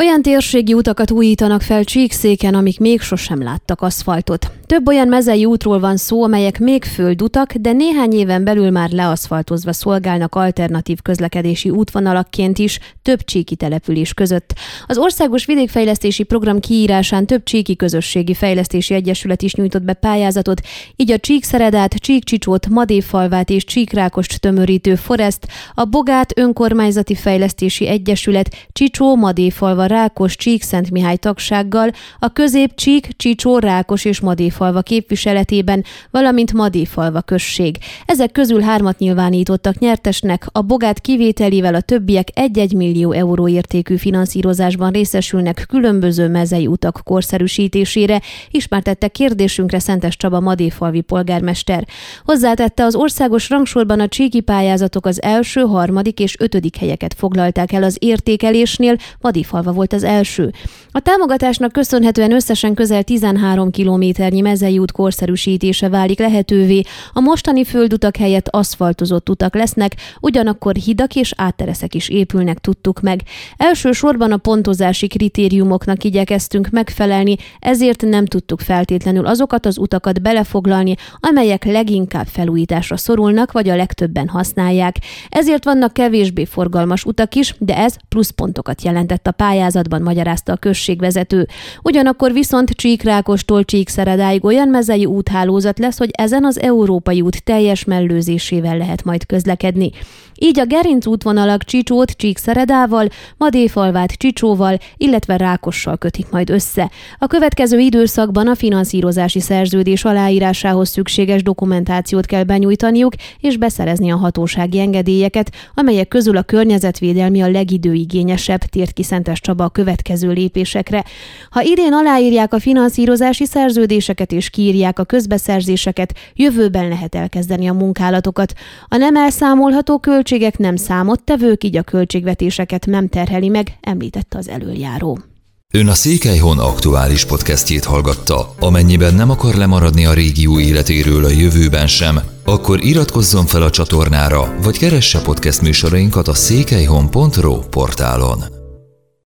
Olyan térségi utakat újítanak fel Csíkszéken, amik még sosem láttak aszfaltot. Több olyan mezei útról van szó, amelyek még földutak, de néhány éven belül már leaszfaltozva szolgálnak alternatív közlekedési útvonalakként is több csíki település között. Az Országos Vidékfejlesztési Program kiírásán több csíki közösségi fejlesztési egyesület is nyújtott be pályázatot, így a Csíkszeredát, Csíkcsicsót, Madéfalvát és Csíkrákost tömörítő Forest, a Bogát Önkormányzati Fejlesztési Egyesület, Csicsó, Madéfalva, Rákos, Csík, Szent Mihály tagsággal, a közép Csík, Csicsó, Rákos és Madéfalva képviseletében, valamint Madéfalva község. Ezek közül hármat nyilvánítottak nyertesnek, a Bogát kivételével a többiek 1-1 millió euró értékű finanszírozásban részesülnek különböző mezei utak korszerűsítésére, ismertette kérdésünkre Szentes Csaba Madéfalvi polgármester. Hozzátette az országos rangsorban a csíki pályázatok az első, harmadik és ötödik helyeket foglalták el az értékelésnél, Madéfalva volt az első. A támogatásnak köszönhetően összesen közel 13 kilométernyi mezei út korszerűsítése válik lehetővé, a mostani földutak helyett aszfaltozott utak lesznek, ugyanakkor hidak és áttereszek is épülnek, tudtuk meg. Elsősorban a pontozási kritériumoknak igyekeztünk megfelelni, ezért nem tudtuk feltétlenül azokat az utakat belefoglalni, amelyek leginkább felújításra szorulnak, vagy a legtöbben használják. Ezért vannak kevésbé forgalmas utak is, de ez pluszpontokat jelentett a pályázat pályázatban magyarázta a községvezető. Ugyanakkor viszont Csíkrákostól Csíkszeredáig olyan mezei úthálózat lesz, hogy ezen az európai út teljes mellőzésével lehet majd közlekedni. Így a gerinc útvonalak Csicsót Csíkszeredával, Madéfalvát Csicsóval, illetve Rákossal kötik majd össze. A következő időszakban a finanszírozási szerződés aláírásához szükséges dokumentációt kell benyújtaniuk és beszerezni a hatósági engedélyeket, amelyek közül a környezetvédelmi a legidőigényesebb, tért ki Szentes Csaba a következő lépésekre. Ha idén aláírják a finanszírozási szerződéseket és kiírják a közbeszerzéseket, jövőben lehet elkezdeni a munkálatokat. A nem elszámolható költségek nem számottevők, így a költségvetéseket nem terheli meg, említette az előjáró. Ön a Székelyhon aktuális podcastjét hallgatta. Amennyiben nem akar lemaradni a régió életéről a jövőben sem, akkor iratkozzon fel a csatornára, vagy keresse podcast műsorainkat a székelyhon.pro portálon.